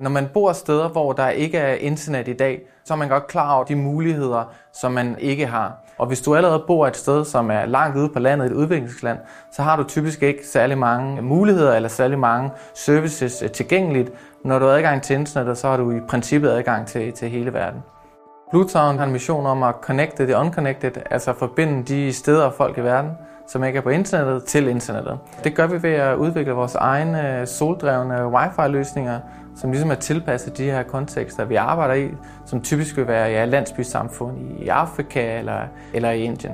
Når man bor steder, hvor der ikke er internet i dag, så er man godt klar over de muligheder, som man ikke har. Og hvis du allerede bor et sted, som er langt ude på landet, et udviklingsland, så har du typisk ikke særlig mange muligheder eller særlig mange services øh, tilgængeligt. Når du har adgang til internettet, så har du i princippet adgang til, til hele verden. Bluetown har en mission om at connecte the unconnected, altså forbinde de steder og folk i verden, som ikke er på internettet, til internettet. Det gør vi ved at udvikle vores egne øh, soldrevne wifi-løsninger, som ligesom er tilpasset de her kontekster, vi arbejder i, som typisk vil være ja, landsbysamfund i Afrika eller, eller i Indien.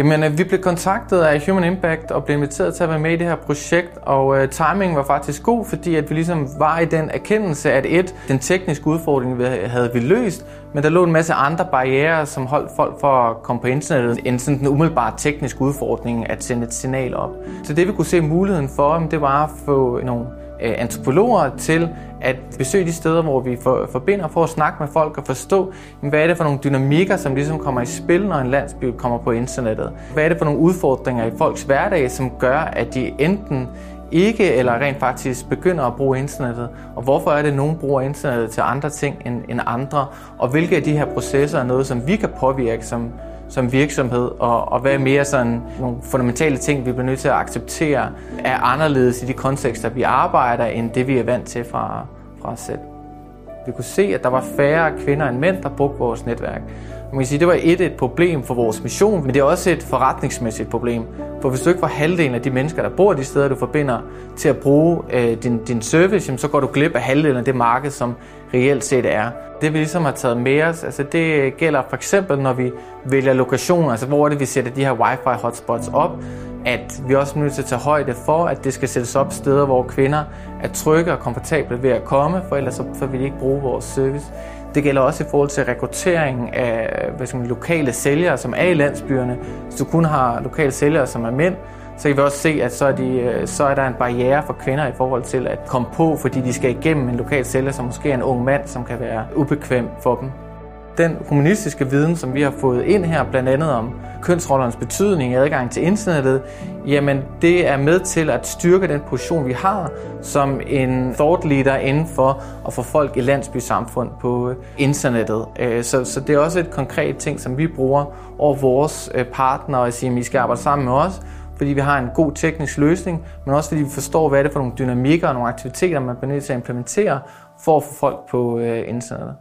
Jamen, øh, vi blev kontaktet af Human Impact og blev inviteret til at være med i det her projekt, og øh, timingen var faktisk god, fordi at vi ligesom var i den erkendelse, at et, den tekniske udfordring vi havde vi løst, men der lå en masse andre barriere, som holdt folk for at komme på internettet, end sådan den umiddelbare tekniske udfordring at sende et signal op. Så det vi kunne se muligheden for, det var at få nogle øh, antropologer til at besøge de steder, hvor vi for, forbinder for at snakke med folk og forstå, hvad er det for nogle dynamikker, som ligesom kommer i spil, når en landsby kommer på internettet. Hvad er det for nogle udfordringer i folks hverdag, som gør, at de enten ikke eller rent faktisk begynder at bruge internettet, og hvorfor er det, at nogen bruger internettet til andre ting end, end andre, og hvilke af de her processer er noget, som vi kan påvirke som, som virksomhed, og, og hvad er mere sådan nogle fundamentale ting, vi bliver nødt til at acceptere, er anderledes i de kontekster, vi arbejder, end det vi er vant til fra, fra os selv. Vi kunne se, at der var færre kvinder end mænd, der brugte vores netværk. Man kan sige, det var et, et problem for vores mission, men det er også et forretningsmæssigt problem. For hvis du ikke får halvdelen af de mennesker, der bor de steder, du forbinder, til at bruge øh, din, din service, jamen, så går du glip af halvdelen af det marked, som reelt set er. Det vi ligesom har taget med os, altså det gælder for eksempel, når vi vælger lokationer, altså hvor er det, vi sætter de her wifi hotspots op, at vi også er nødt til at tage højde for, at det skal sættes op steder, hvor kvinder er trygge og komfortable ved at komme, for ellers så, så vil de ikke bruge vores service. Det gælder også i forhold til rekruttering af hvad skal man, lokale sælgere, som er i landsbyerne. Hvis du kun har lokale sælgere, som er mænd, så kan vi også se, at så er, de, øh, så er der en barriere for kvinder i forhold til at komme på, fordi de skal igennem en lokal sælger, som måske er en ung mand, som kan være ubekvem for dem den humanistiske viden, som vi har fået ind her, blandt andet om kønsrollernes betydning i adgang til internettet, jamen det er med til at styrke den position, vi har som en thought leader inden for at få folk i landsbysamfund på øh, internettet. Øh, så, så det er også et konkret ting, som vi bruger over vores øh, partnere og siger, at I skal arbejde sammen med os, fordi vi har en god teknisk løsning, men også fordi vi forstår, hvad det er for nogle dynamikker og nogle aktiviteter, man bliver nødt til at implementere for at få folk på internettet.